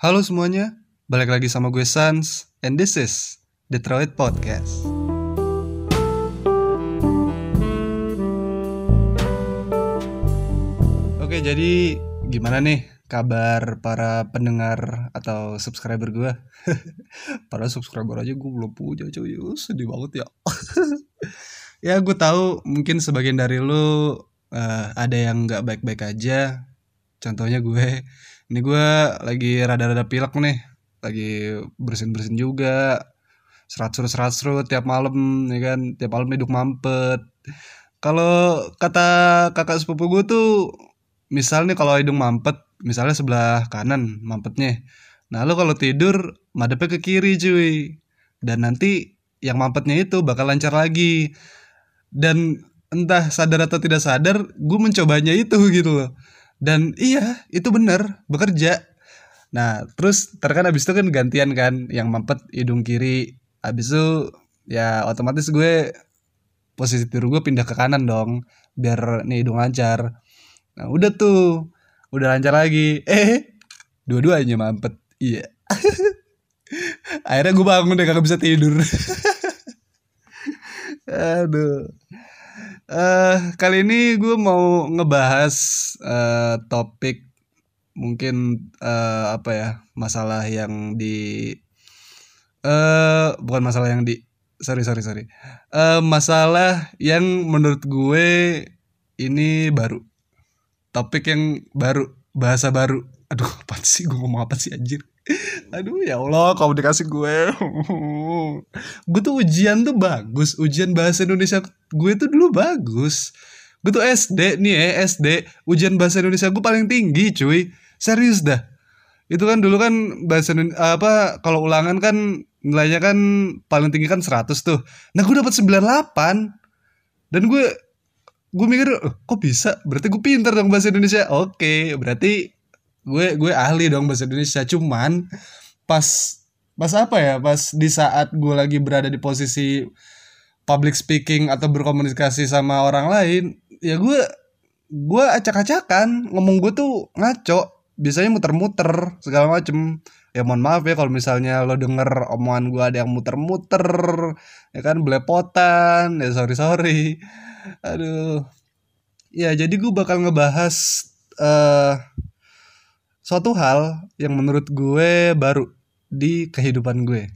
Halo semuanya, balik lagi sama gue Sans, and this is Detroit Podcast. Oke, jadi gimana nih kabar para pendengar atau subscriber gue? para subscriber aja gue belum punya cuy, Uh, sedih banget ya. ya gue tahu mungkin sebagian dari lu eh, ada yang nggak baik-baik aja. Contohnya gue, ini gue lagi rada-rada pilek nih, lagi bersin-bersin juga, serat-serut-serat-serut tiap malam, ya kan, tiap malam hidup mampet. Kalau kata kakak sepupu gue tuh, misalnya kalau hidung mampet, misalnya sebelah kanan mampetnya. Nah lo kalau tidur madepnya ke kiri cuy. Dan nanti yang mampetnya itu bakal lancar lagi. Dan entah sadar atau tidak sadar, gue mencobanya itu gitu loh. Dan iya, itu bener, bekerja. Nah, terus terkan abis itu kan gantian kan, yang mampet hidung kiri. Abis itu ya otomatis gue posisi tidur gue pindah ke kanan dong, biar nih hidung lancar. Nah, udah tuh, udah lancar lagi. Eh, dua-duanya mampet. Iya. Akhirnya gue bangun deh kagak bisa tidur. Aduh. Eh kali ini gue mau ngebahas eh, topik mungkin eh, apa ya masalah yang di eh bukan masalah yang di sorry sorry sorry. Eh masalah yang menurut gue ini baru. Topik yang baru bahasa baru. Aduh apa sih? Gue ngomong apa sih anjir aduh ya Allah kalau dikasih gue. Gue tuh ujian tuh bagus. Ujian bahasa Indonesia gue tuh dulu bagus. Gue tuh SD nih ya SD ujian bahasa Indonesia gue paling tinggi cuy. Serius dah. Itu kan dulu kan bahasa Indon- apa kalau ulangan kan nilainya kan paling tinggi kan 100 tuh. Nah gue dapat 98 dan gue gue mikir "Oh, kok bisa? Berarti gue pinter dong bahasa Indonesia. Oke berarti gue gue ahli dong bahasa Indonesia. Cuman pas pas apa ya? Pas di saat gue lagi berada di posisi public speaking atau berkomunikasi sama orang lain ya gue gue acak-acakan. Ngomong gue tuh ngaco. Biasanya muter-muter segala macem. Ya mohon maaf ya kalau misalnya lo denger omongan gue ada yang muter-muter ya kan belepotan. Ya sorry sorry. Aduh. Ya jadi gue bakal ngebahas eh suatu hal yang menurut gue baru di kehidupan gue.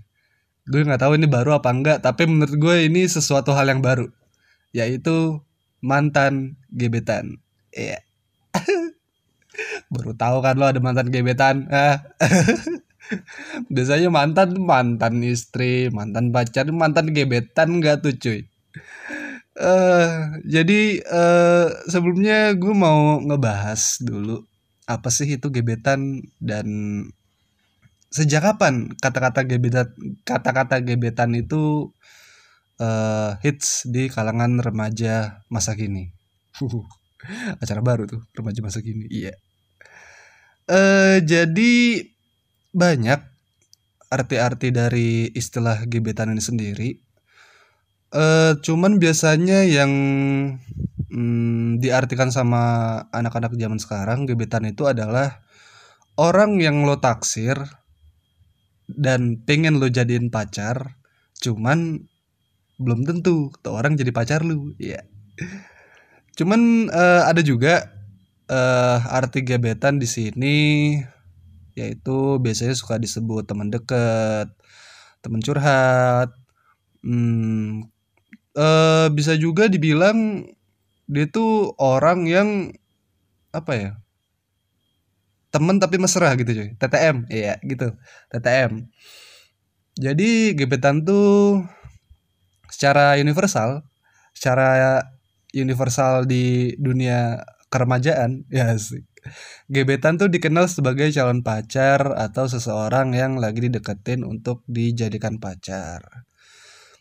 Gue nggak tahu ini baru apa enggak tapi menurut gue ini sesuatu hal yang baru yaitu mantan gebetan. Iya. Baru tahu kan lo ada mantan gebetan? Ah. biasanya mantan mantan istri mantan pacar mantan gebetan enggak tuh cuy? Eh jadi eh sebelumnya gue mau ngebahas dulu apa sih itu gebetan dan sejak kapan kata-kata gebetan kata-kata gebetan itu eh hits di kalangan remaja masa kini? Acara baru tuh remaja masa kini iya. Eh jadi banyak arti-arti dari istilah gebetan ini sendiri. Eh cuman biasanya yang mm, diartikan sama anak-anak zaman sekarang gebetan itu adalah orang yang lo taksir dan pengen lo jadiin pacar cuman belum tentu tuh orang jadi pacar lu ya cuman eh, ada juga eh arti gebetan di sini yaitu biasanya suka disebut teman dekat teman curhat hmm, eh bisa juga dibilang dia tuh orang yang apa ya temen tapi mesra gitu cuy. TTM iya gitu. TTM jadi gebetan tuh secara universal secara universal di dunia keremajaan ya sih. Gebetan tuh dikenal sebagai calon pacar atau seseorang yang lagi dideketin untuk dijadikan pacar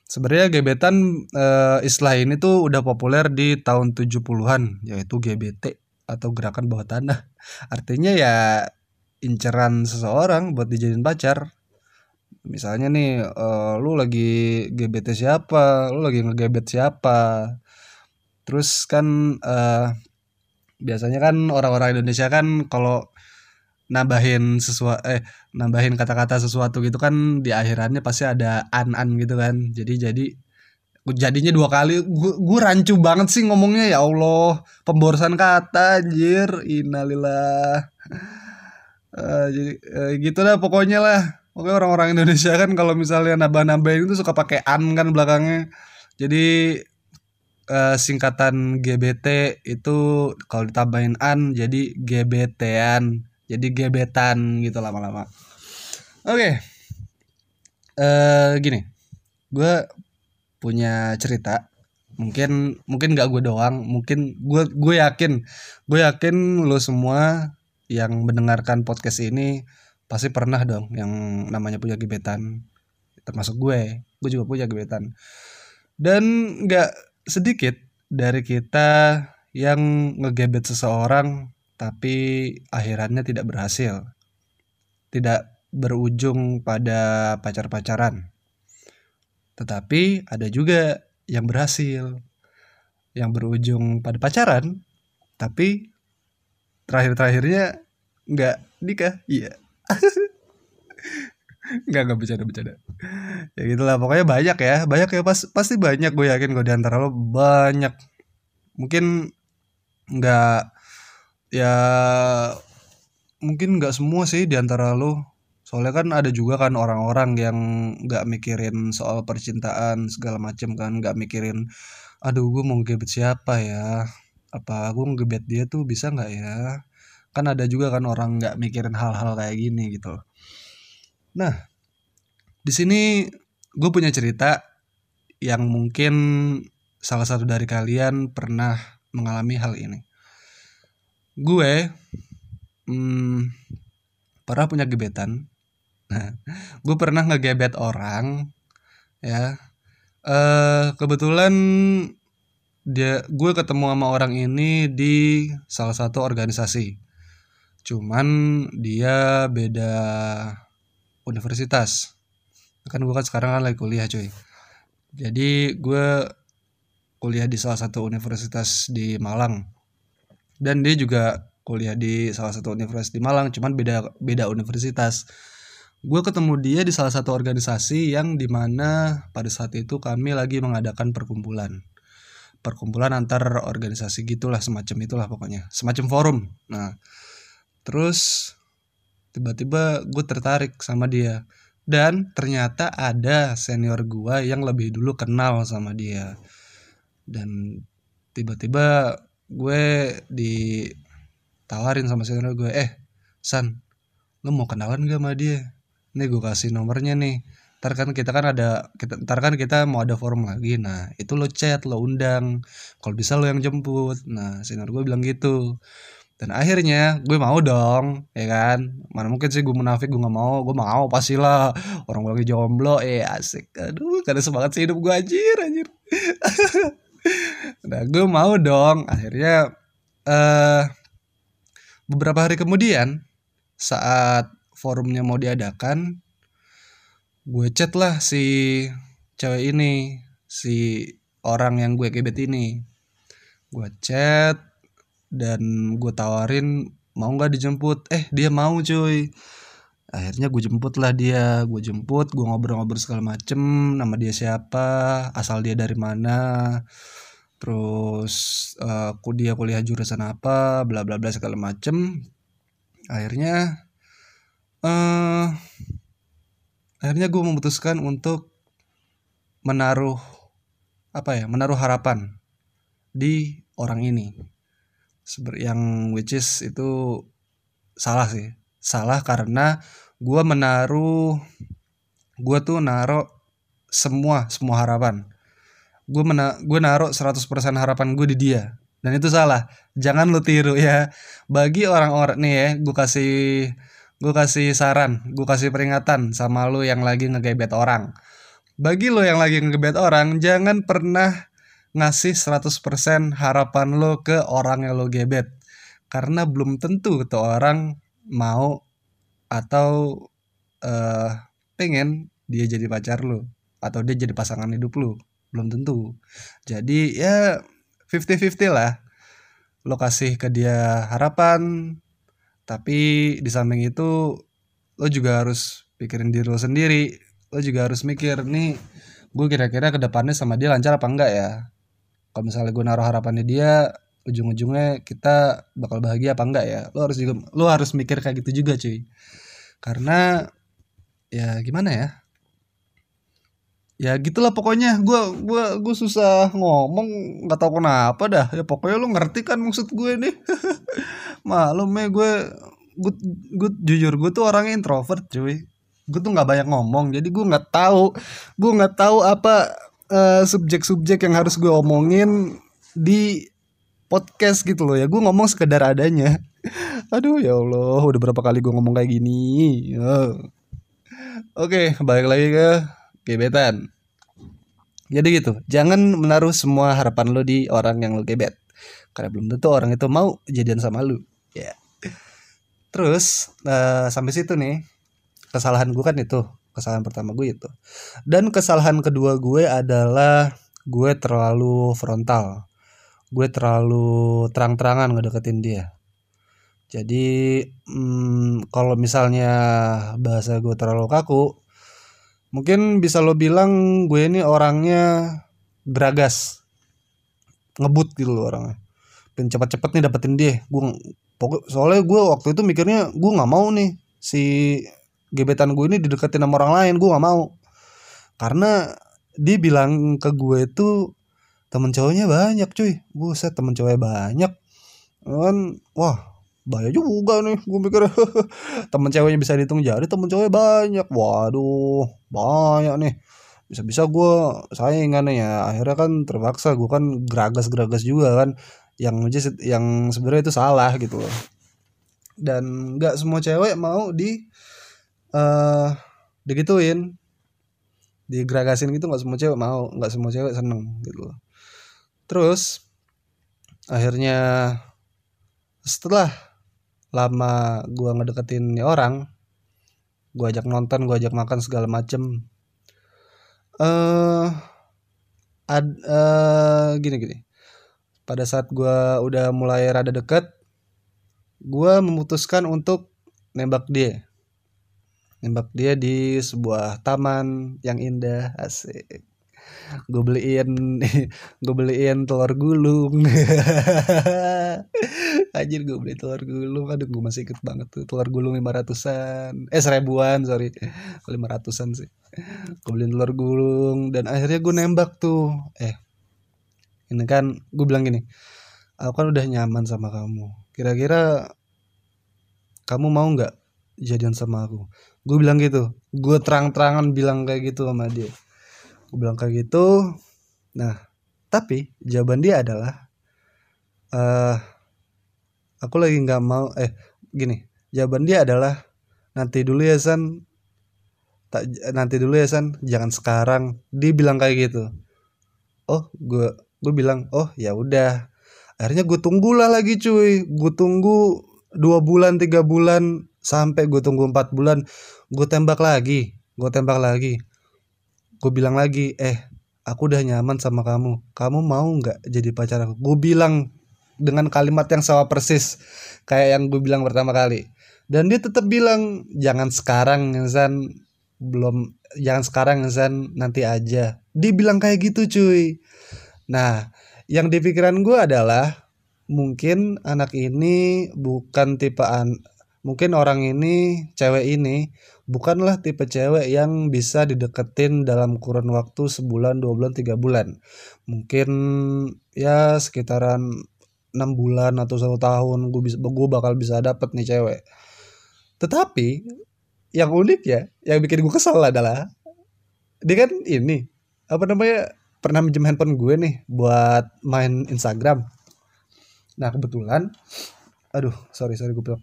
sebenarnya gebetan eh, istilah ini tuh udah populer di tahun 70-an yaitu GBT atau gerakan bawah tanah. Artinya ya inceran seseorang buat dijadiin pacar. Misalnya nih eh, lu lagi GBT siapa lu lagi ngegebet siapa. Terus kan eh, biasanya kan orang-orang Indonesia kan kalau nambahin sesuatu eh nambahin kata-kata sesuatu gitu kan di akhirannya pasti ada an-an gitu kan. Jadi jadi jadinya dua kali gue rancu banget sih ngomongnya ya Allah. Pemborosan kata anjir. Innalillah uh, jadi uh, gitu lah pokoknya lah. Pokoknya orang-orang Indonesia kan kalau misalnya nambah-nambahin itu suka pakai an kan belakangnya. Jadi uh, singkatan GBT itu kalau ditambahin an jadi GBT-an jadi gebetan gitu lama-lama. Oke. Okay. uh, gini. Gue punya cerita. Mungkin mungkin gak gue doang. Mungkin gue gue yakin gue yakin lo semua yang mendengarkan podcast ini pasti pernah dong yang namanya punya gebetan. Termasuk gue. Gue juga punya gebetan. Dan gak sedikit dari kita yang ngegebet seseorang tapi akhirannya tidak berhasil. Tidak berujung pada pacar-pacaran. Tetapi ada juga yang berhasil, yang berujung pada pacaran, tapi terakhir-terakhirnya nggak nikah, iya. nggak nggak bercanda bercanda ya gitulah pokoknya banyak ya. Banyak ya pas pasti banyak gue yakin gue di antara lo banyak. Mungkin nggak ya mungkin nggak semua sih di antara lo soalnya kan ada juga kan orang-orang yang nggak mikirin soal percintaan segala macem kan. Nggak mikirin aduh gue mau gebet siapa ya? Apa gue ngebet dia tuh bisa nggak ya? Kan ada juga kan orang nggak mikirin hal-hal kayak gini gitu. Nah di sini gue punya cerita yang mungkin salah satu dari kalian pernah mengalami hal ini gue hmm, pernah punya gebetan Nah, gue pernah ngegebet orang, ya. Eh kebetulan dia gue ketemu sama orang ini di salah satu organisasi. Cuman dia beda universitas. Kan gue kan sekarang kan lagi kuliah cuy. Jadi gue kuliah di salah satu universitas di Malang. Dan dia juga kuliah di salah satu universitas di Malang, cuman beda beda universitas. Gue ketemu dia di salah satu organisasi yang di mana pada saat itu kami lagi mengadakan perkumpulan. Perkumpulan antar organisasi gitulah semacam itulah pokoknya. Semacam forum. Nah terus tiba-tiba gue tertarik sama dia. Dan ternyata ada senior gue yang lebih dulu kenal sama dia. Dan tiba-tiba gue ditawarin sama senior gue eh San lo mau kenalan gak sama dia? Nih gue kasih nomornya nih. Ntar kan kita kan ada kita ntar kan kita mau ada forum lagi. Nah itu lo chat lo undang. Kalau bisa lo yang jemput. Nah sinar gue bilang gitu. Dan akhirnya gue mau dong ya kan? Mana mungkin sih gue munafik gue nggak mau. Gue mau pastilah. Orang gue lagi jomblo. Eh asik. Aduh karena semangat sih hidup gue anjir anjir nah gue mau dong. Akhirnya uh, beberapa hari kemudian saat forumnya mau diadakan gue chat lah si cewek ini si orang yang gue kebet ini. Gue chat dan gue tawarin mau nggak dijemput? Eh dia mau cuy. Akhirnya gue jemput lah dia. Gue jemput gue ngobrol-ngobrol segala macem nama dia siapa asal dia dari mana terus uh, dia kuliah jurusan apa bla bla bla segala macem. Akhirnya uh, akhirnya gue memutuskan untuk menaruh apa ya menaruh harapan di orang ini. Seperti yang which is itu salah sih. Salah karena gue menaruh gue tuh naruh semua semua harapan gue mena gue naruh 100% harapan gue di dia dan itu salah jangan lu tiru ya bagi orang-orang nih ya gue kasih gue kasih saran, gue kasih peringatan sama lo yang lagi ngegebet orang. Bagi lo yang lagi ngegebet orang, jangan pernah ngasih 100% harapan lo ke orang yang lo gebet. Karena belum tentu tuh orang mau atau uh, pengen dia jadi pacar lo atau dia jadi pasangan hidup lo. Belum tentu. Jadi ya 50-50 lah. Lo kasih ke dia harapan, tapi di samping itu lo juga harus pikirin diri lo sendiri. Lo juga harus mikir nih gue kira-kira ke depannya sama dia lancar apa enggak ya? Kalau misalnya gue naruh harapannya dia ujung-ujungnya kita bakal bahagia apa enggak ya? Lo harus juga lo harus mikir kayak gitu juga cuy. Karena ya gimana ya ya gitulah pokoknya. Gue gua gue susah ngomong nggak tahu kenapa dah. Ya pokoknya lo ngerti kan maksud gue nih. Malum ya gue gue gue jujur gue tuh orangnya introvert cuy. Gue tuh nggak banyak ngomong jadi gue nggak tahu. Gue nggak tahu apa uh, subjek-subjek yang harus gue omongin di podcast gitu loh ya. Gue ngomong sekedar adanya. Aduh ya allah udah berapa kali gue ngomong kayak gini? Oh. oke balik lagi ke gebetan. Jadi gitu jangan menaruh semua harapan lo di orang yang lo gebet. Karena belum tentu orang itu mau jadian sama lo. Ya. Yeah. terus uh, sampai situ nih kesalahan gue kan itu kesalahan pertama gue itu. Dan kesalahan kedua gue adalah gue terlalu frontal. Gue terlalu terang-terangan ngedeketin dia. Jadi hmm, kalau misalnya bahasa gue terlalu kaku mungkin bisa lo bilang gue ini orangnya geragas ngebut gitu loh orangnya. Pengen cepet-cepet nih dapetin dia. Gue pokok soalnya gue waktu itu mikirnya gue nggak mau nih si gebetan gue ini dideketin sama orang lain gue nggak mau. Karena dia bilang ke gue itu temen cowoknya banyak cuy. Buset temen cowoknya banyak. Kan wah bahaya juga nih gue mikir temen ceweknya bisa dihitung jari temen cowoknya banyak. Waduh banyak nih. Bisa-bisa gue saingan ya. Akhirnya kan terpaksa gue kan geragas-geragas juga kan. Yang yang sebenarnya itu salah gitu loh. Dan nggak semua cewek mau di uh, digituin. Digeragasin gitu nggak semua cewek mau nggak semua cewek seneng gitu loh. Terus akhirnya setelah lama gua ngedeketin orang gua ajak nonton gua ajak makan segala macem. Eh uh, ad, uh, gini gini. Pada saat gua udah mulai rada deket gua memutuskan untuk nembak dia. Nembak dia di sebuah taman yang indah asik. Gue beliin gue beliin telur gulung anjir gue beli telur gulung. Aduh gue masih ikut banget tuh. Telur gulung lima ratusan. Eh seribuan sorry. Lima ratusan sih. Gue beliin telur gulung. Dan akhirnya gue nembak tuh. Eh ini kan gue bilang gini aku kan udah nyaman sama kamu. Kira-kira kamu mau nggak jadian sama aku? Gue bilang gitu. Gue terang-terangan bilang kayak gitu sama dia. Aku bilang kayak gitu. Nah tapi jawaban dia adalah uh, aku lagi nggak mau eh gini jawaban dia adalah nanti dulu ya San. Tak nanti dulu ya San. Jangan sekarang. Dia bilang kayak gitu. Oh gue gue bilang oh ya udah. Akhirnya gue tunggulah lagi cuy. Gue tunggu dua bulan tiga bulan sampai gue tunggu empat bulan gue tembak lagi gue tembak lagi. Gue bilang lagi eh aku udah nyaman sama kamu. Kamu mau nggak jadi pacar aku? Gue bilang dengan kalimat yang sama persis kayak yang gue bilang pertama kali. Dan dia tetap bilang jangan sekarang Zan belum jangan sekarang Zan nanti aja. Dia bilang kayak gitu cuy. Nah yang di pikiran gue adalah mungkin anak ini bukan tipe an mungkin orang ini cewek ini bukanlah tipe cewek yang bisa dideketin dalam kurun waktu sebulan dua bulan tiga bulan. Mungkin ya sekitaran enam bulan atau satu tahun gue bisa gue bakal bisa dapet nih cewek. Tetapi yang unik ya yang bikin gue kesel adalah dia kan ini apa namanya pernah minjem handphone gue nih buat main Instagram. Nah kebetulan aduh sorry sorry gue bilang.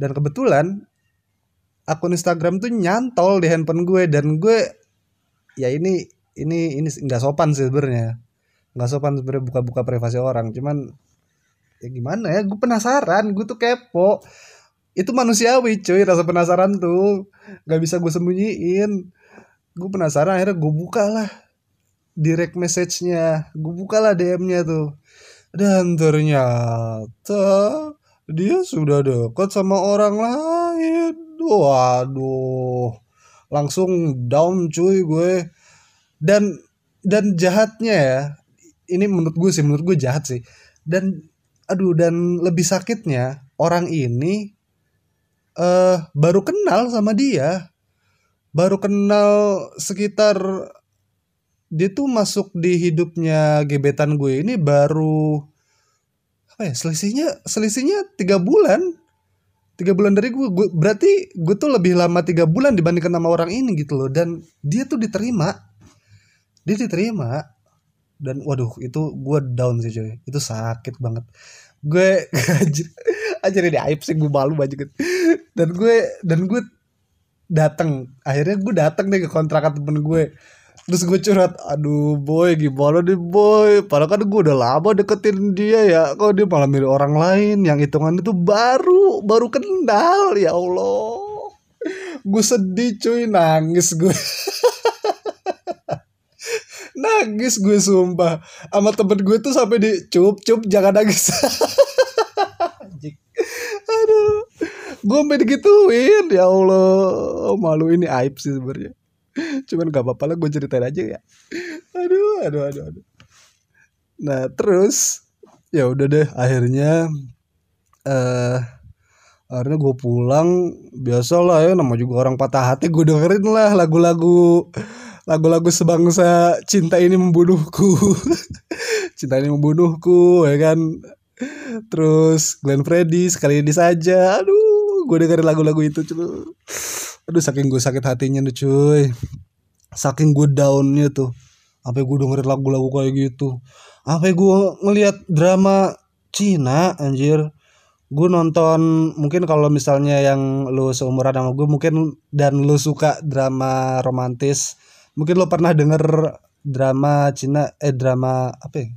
Dan kebetulan akun Instagram tuh nyantol di handphone gue dan gue ya ini ini ini nggak sopan sih sebenarnya. Nggak sopan sebenarnya buka-buka privasi orang cuman ya gimana ya? Gue penasaran gue tuh kepo. Itu manusiawi cuy rasa penasaran tuh. Nggak bisa gue sembunyiin. Gue penasaran akhirnya gue buka lah direct message-nya. Gue buka lah DM-nya tuh. Dan ternyata dia sudah dekat sama orang lain. Waduh. Langsung down cuy gue. Dan dan jahatnya ya. Ini menurut gue sih menurut gue jahat sih. Dan aduh dan lebih sakitnya orang ini eh uh, baru kenal sama dia. Baru kenal sekitar dia tuh masuk di hidupnya gebetan gue ini baru apa ya selisihnya selisihnya tiga bulan. Tiga bulan dari gue, gue berarti gue tuh lebih lama tiga bulan dibandingkan sama orang ini gitu loh. Dan dia tuh diterima. Dia diterima dan waduh itu gue down sih coy itu sakit banget. Gue aja aja ini aib sih gue malu banget. Dan gue dan gue datang akhirnya gue datang deh ke kontrakan temen gue. Terus gue curhat aduh boy gimana nih boy? Padahal kan gue udah lama deketin dia ya. Kok dia malah milih orang lain? Yang hitungan itu baru baru kenal ya Allah. Gue sedih cuy. Nangis gue nangis gue sumpah. Sama temen gue tuh sampai di cup cup jangan nangis aduh. Gue sampai digituin ya Allah. Malu ini aib sih sebenarnya. Cuman gak apa-apa lah gue ceritain aja ya. Aduh aduh aduh aduh. Nah terus ya udah deh akhirnya eh uh, akhirnya gue pulang. Biasa lah ya nama juga orang patah hati gue dengerin lah lagu-lagu lagu-lagu sebangsa cinta ini membunuhku. Cinta ini membunuhku ya kan? Terus Glenn Freddy sekali ini saja. Aduh gue dengerin lagu-lagu itu cuy. Aduh saking gue sakit hatinya tuh cuy. Saking gue downnya tuh. Apa gue dengerin lagu-lagu kayak gitu? Apa gue ngelihat drama Cina anjir? Gue nonton mungkin kalau misalnya yang lu seumuran sama gue mungkin dan lu suka drama romantis mungkin lo pernah denger drama Cina eh drama apa ya?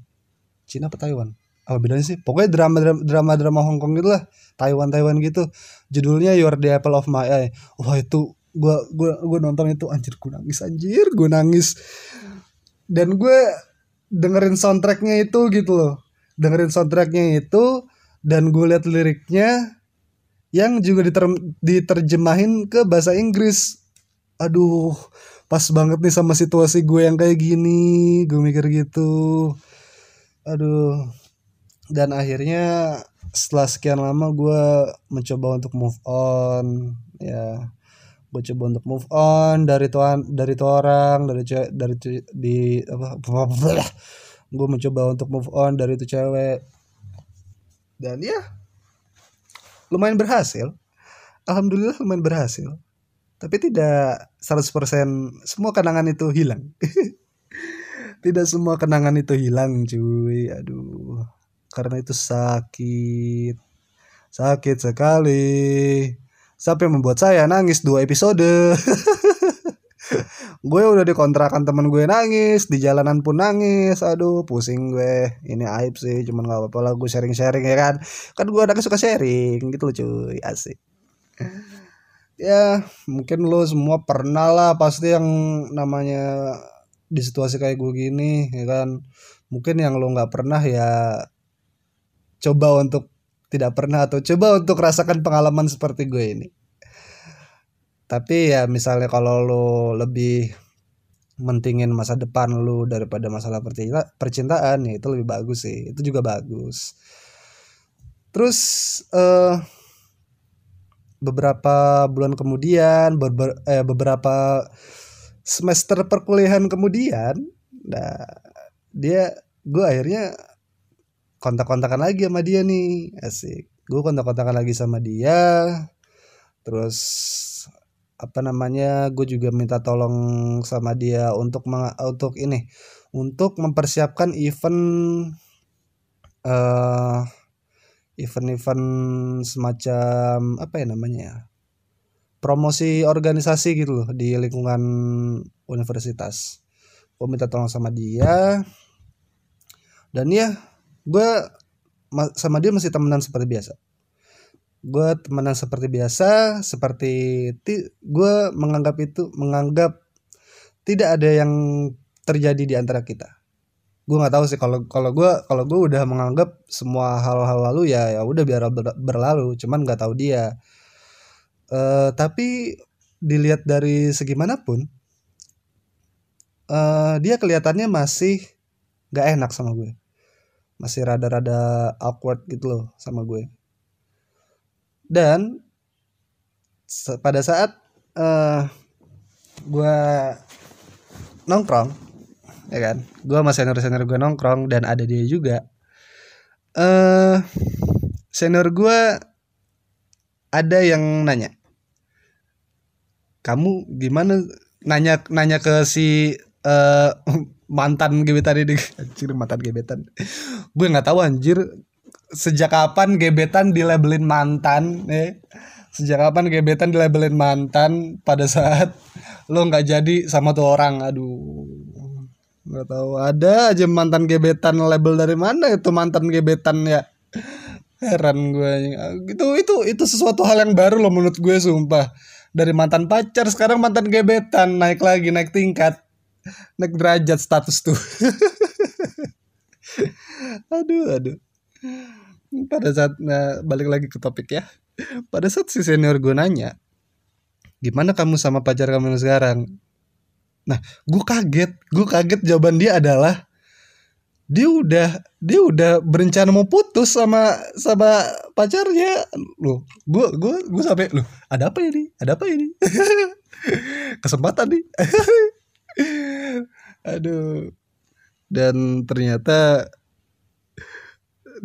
Cina apa Taiwan? Apa bedanya sih? Pokoknya drama drama drama Hong Kong gitu lah Taiwan Taiwan gitu. Judulnya You're the Apple of My Eye. Wah itu gua gua gua nonton itu anjir gue nangis anjir gue nangis. Dan gue dengerin soundtracknya itu gitu loh. Dengerin soundtracknya itu dan gue liat liriknya yang juga diter diterjemahin ke bahasa Inggris. Aduh pas banget nih sama situasi gue yang kayak gini. Gue mikir gitu. Aduh. Dan akhirnya setelah sekian lama gue mencoba untuk move on ya. Gue coba untuk move on dari tuan dari tuh orang dari cewek dari di apa gue mencoba untuk move on dari itu cewek. Dan ya lumayan berhasil. Alhamdulillah lumayan berhasil tapi tidak 100% semua kenangan itu hilang. Tidak semua kenangan itu hilang cuy. Aduh karena itu sakit. Sakit sekali. Sampai membuat saya nangis dua episode? Gue udah dikontrakan temen gue nangis di jalanan pun nangis. Aduh pusing gue. Ini aib sih cuman gak apa-apa lah gue sharing-sharing ya kan. Kan gue anaknya suka sharing gitu loh cuy. Asik ya mungkin lo semua pernah lah pasti yang namanya di situasi kayak gue gini ya kan mungkin yang lo nggak pernah ya coba untuk tidak pernah atau coba untuk rasakan pengalaman seperti gue ini. Tapi ya misalnya kalau lo lebih mentingin masa depan lo daripada masalah percintaan ya itu lebih bagus sih. Itu juga bagus. Terus uh, beberapa bulan kemudian beber, eh, beberapa semester perkuliahan kemudian nah dia gue akhirnya kontak-kontakan lagi sama dia nih asik. Gue kontak-kontakan lagi sama dia terus apa namanya gue juga minta tolong sama dia untuk untuk ini untuk mempersiapkan event uh, event-event semacam apa ya namanya ya promosi organisasi gitu loh di lingkungan universitas. Gue minta tolong sama dia. Dan ya gue sama dia masih temenan seperti biasa. Gue temenan seperti biasa seperti gue menganggap itu menganggap tidak ada yang terjadi di antara kita gue nggak tahu sih kalau kalau gue kalau gue udah menganggap semua hal-hal lalu ya ya udah biar ber- berlalu cuman nggak tahu dia. Uh, tapi dilihat dari segi mana pun uh, dia kelihatannya masih nggak enak sama gue. Masih rada-rada awkward gitu loh sama gue. Dan pada saat uh, gue nongkrong ya kan? Gue sama senior senior gue nongkrong dan ada dia juga. Eh uh, senior gue ada yang nanya kamu gimana? Nanya nanya ke si uh, mantan gebetan ini. Anjir mantan gebetan. Gue nggak tahu anjir. Sejak kapan gebetan dilabelin mantan eh sejak kapan gebetan dilabelin mantan pada saat lo nggak jadi sama tuh orang? Aduh nggak tahu. Ada aja mantan gebetan label dari mana itu mantan gebetan ya. Heran gue itu itu itu sesuatu hal yang baru loh menurut gue sumpah. Dari mantan pacar sekarang mantan gebetan. Naik lagi naik tingkat. Naik derajat status tuh. Aduh aduh. Pada saat nah, balik lagi ke topik ya. Pada saat si senior gue nanya gimana kamu sama pacar kamu sekarang Nah, gue kaget, gue kaget jawaban dia adalah dia udah dia udah berencana mau putus sama sama pacarnya. Loh gue gue gue sampai loh ada apa ini ada apa ini kesempatan nih. Aduh. Dan ternyata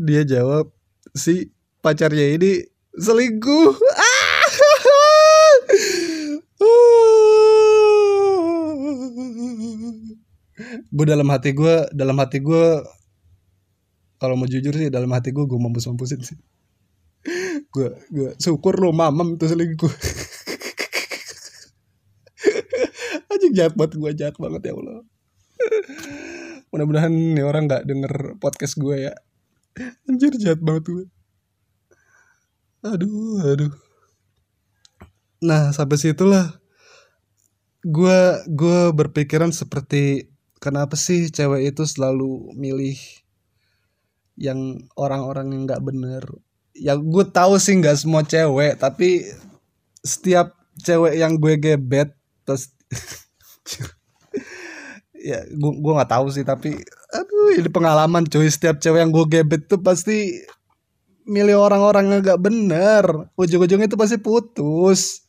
dia jawab si pacarnya ini selingkuh gue dalam hati gue dalam hati gue kalau mau jujur sih dalam hati gue gue mampus mampusin sih. Gue gue syukur lo mamam itu selingkuh. Aja jahat banget gue jahat banget ya allah. Mudah-mudahan nih orang nggak denger podcast gue ya. Anjir jahat banget gue aduh aduh. Nah sampai situlah gue gue berpikiran seperti kenapa sih cewek itu selalu milih yang orang-orang yang nggak bener? Ya gue tahu sih nggak semua cewek tapi setiap cewek yang gue gebet terus ya gue gue nggak tahu sih tapi aduh ini pengalaman cuy. Setiap cewek yang gue gebet tuh pasti milih orang-orang yang nggak bener. Ujung-ujungnya itu pasti putus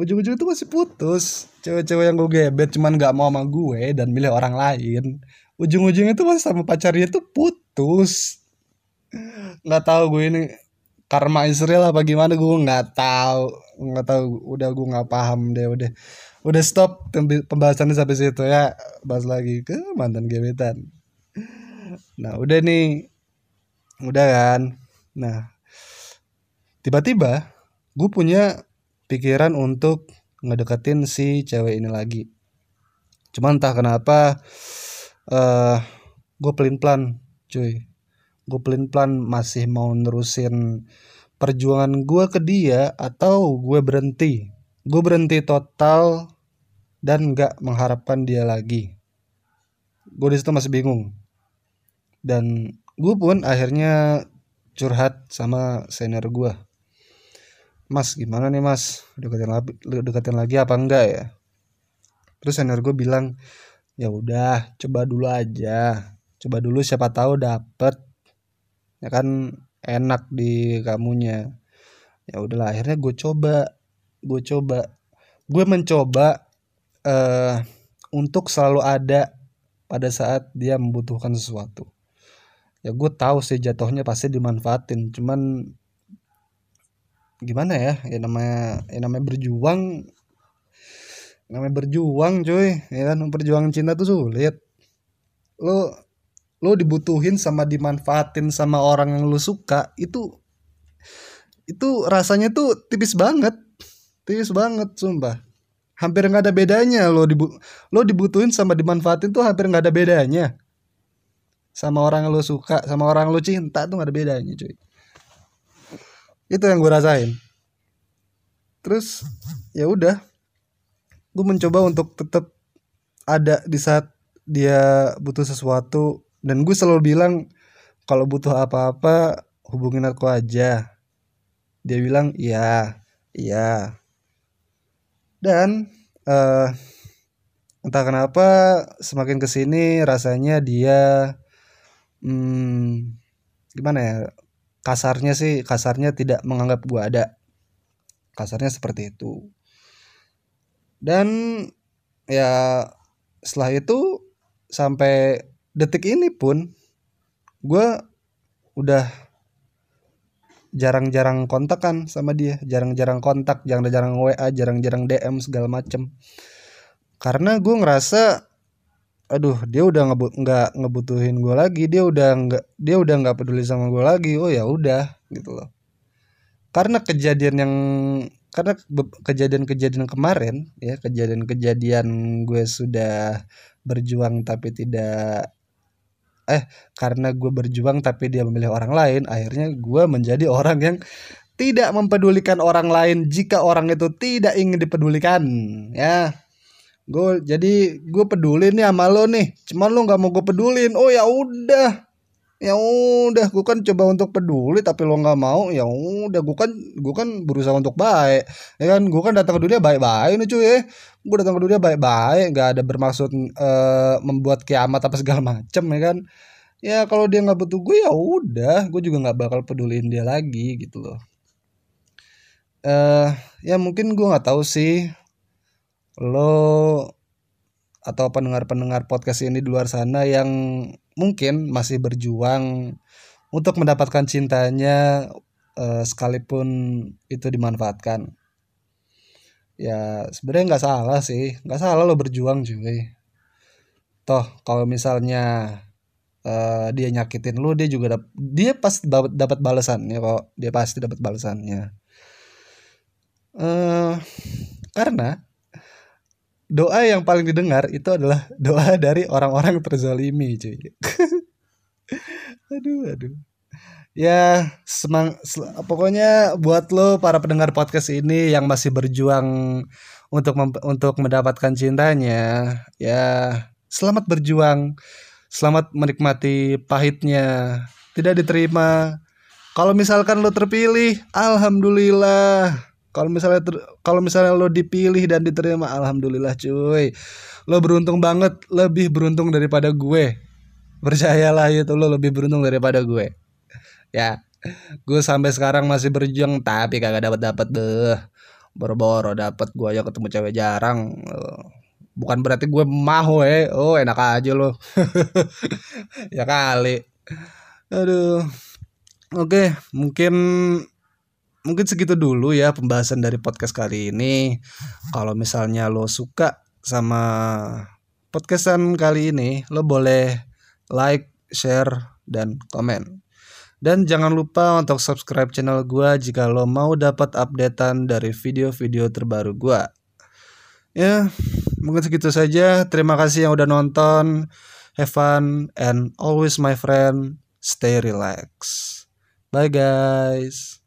ujung-ujung itu masih putus. Cewek-cewek yang gue gebet cuman nggak mau sama gue dan milih orang lain. Ujung-ujungnya itu masih sama pacarnya tuh putus. Nggak tahu gue ini karma Israel apa gimana gue nggak tahu. Nggak tahu udah gue nggak paham deh udah. Udah stop pembahasannya sampai situ ya. Bahas lagi ke mantan gebetan. Nah udah nih. Udah kan? Nah tiba-tiba gue punya pikiran untuk ngedeketin si cewek ini lagi. Cuman entah kenapa uh, eh, gue pelin plan cuy. Gue pelin plan masih mau nerusin perjuangan gue ke dia atau gue berhenti. Gue berhenti total dan nggak mengharapkan dia lagi. Gue di situ masih bingung. Dan gue pun akhirnya curhat sama senior gue Mas gimana nih mas? Deketin lagi deketin lagi apa enggak ya? Terus senior gue bilang ya udah coba dulu aja. Coba dulu siapa tahu dapet. Ya kan enak di kamunya. Ya udahlah akhirnya gue coba gue coba. Gue mencoba uh, untuk selalu ada pada saat dia membutuhkan sesuatu. Ya gue tahu sih jatuhnya pasti dimanfaatin cuman gimana ya ya namanya ya namanya berjuang namanya berjuang cuy ya kan? Perjuangan cinta tuh sulit. Lo lo dibutuhin sama dimanfaatin sama orang yang lo suka itu itu rasanya tuh tipis banget tipis banget sumpah. Hampir nggak ada bedanya lo dibu lo dibutuhin sama dimanfaatin tuh hampir nggak ada bedanya. Sama orang yang lo suka sama orang yang lo cinta tuh nggak ada bedanya cuy itu yang gue rasain. Terus ya udah. Gue mencoba untuk tetap ada di saat dia butuh sesuatu dan gue selalu bilang kalau butuh apa-apa hubungin aku aja. Dia bilang iya iya. Dan uh, entah kenapa semakin ke sini rasanya dia hmm, gimana ya kasarnya sih kasarnya tidak menganggap gue ada. Kasarnya seperti itu. Dan ya setelah itu sampai detik ini pun gue udah jarang-jarang kontak kan sama dia. Jarang-jarang kontak jarang-jarang WA jarang-jarang DM segala macem. Karena gue ngerasa aduh dia udah ngebut nggak ngebutuhin gue lagi dia udah nggak dia udah nggak peduli sama gue lagi oh ya udah gitu loh. Karena kejadian yang karena kejadian-kejadian kemarin ya kejadian-kejadian gue sudah berjuang tapi tidak eh karena gue berjuang tapi dia memilih orang lain akhirnya gue menjadi orang yang tidak mempedulikan orang lain jika orang itu tidak ingin dipedulikan ya gue jadi gue peduli nih sama lo nih. Cuman lo nggak mau gue pedulin. Oh ya udah. Ya udah gue kan coba untuk peduli tapi lo nggak mau ya udah. Gue kan gue kan berusaha untuk baik ya kan? Gue kan datang ke dunia baik-baik nih cuy ya. Gue datang ke dunia baik-baik nggak ada bermaksud uh, membuat kiamat apa segala macem ya kan? Ya kalau dia nggak butuh gue ya udah. Gue juga nggak bakal peduliin dia lagi gitu loh. Eh uh, ya mungkin gue nggak tahu sih lo atau pendengar-pendengar podcast ini di luar sana yang mungkin masih berjuang untuk mendapatkan cintanya uh, sekalipun itu dimanfaatkan. Ya sebenarnya nggak salah sih. Nggak salah lo berjuang cuy. Toh kalau misalnya uh, dia nyakitin lo dia juga dap dia pasti dapat dapat balasannya kok. Dia pasti dapat balasannya. Uh, karena doa yang paling didengar itu adalah doa dari orang-orang terzalimi cuy. Aduh aduh. Ya semang pokoknya buat lo para pendengar podcast ini yang masih berjuang untuk untuk mendapatkan cintanya ya selamat berjuang. Selamat menikmati pahitnya. Tidak diterima. Kalau misalkan lo terpilih alhamdulillah kalau misalnya kalau misalnya lo dipilih dan diterima alhamdulillah cuy. Lo beruntung banget lebih beruntung daripada gue. Percayalah itu lo lebih beruntung daripada gue. Ya gue sampai sekarang masih berjuang tapi kagak dapat dapat deh. Boro-boro dapat gue aja ketemu cewek jarang. Bukan berarti gue mau eh. Oh enak aja lo. Ya kali. Aduh. Oke mungkin mungkin segitu dulu ya pembahasan dari podcast kali ini. Kalau misalnya lo suka sama podcastan kali ini, lo boleh like, share, dan komen. Dan jangan lupa untuk subscribe channel gue jika lo mau dapat updatean dari video-video terbaru gue. Ya, mungkin segitu saja. Terima kasih yang udah nonton. Have fun and always my friend, stay relax. Bye guys.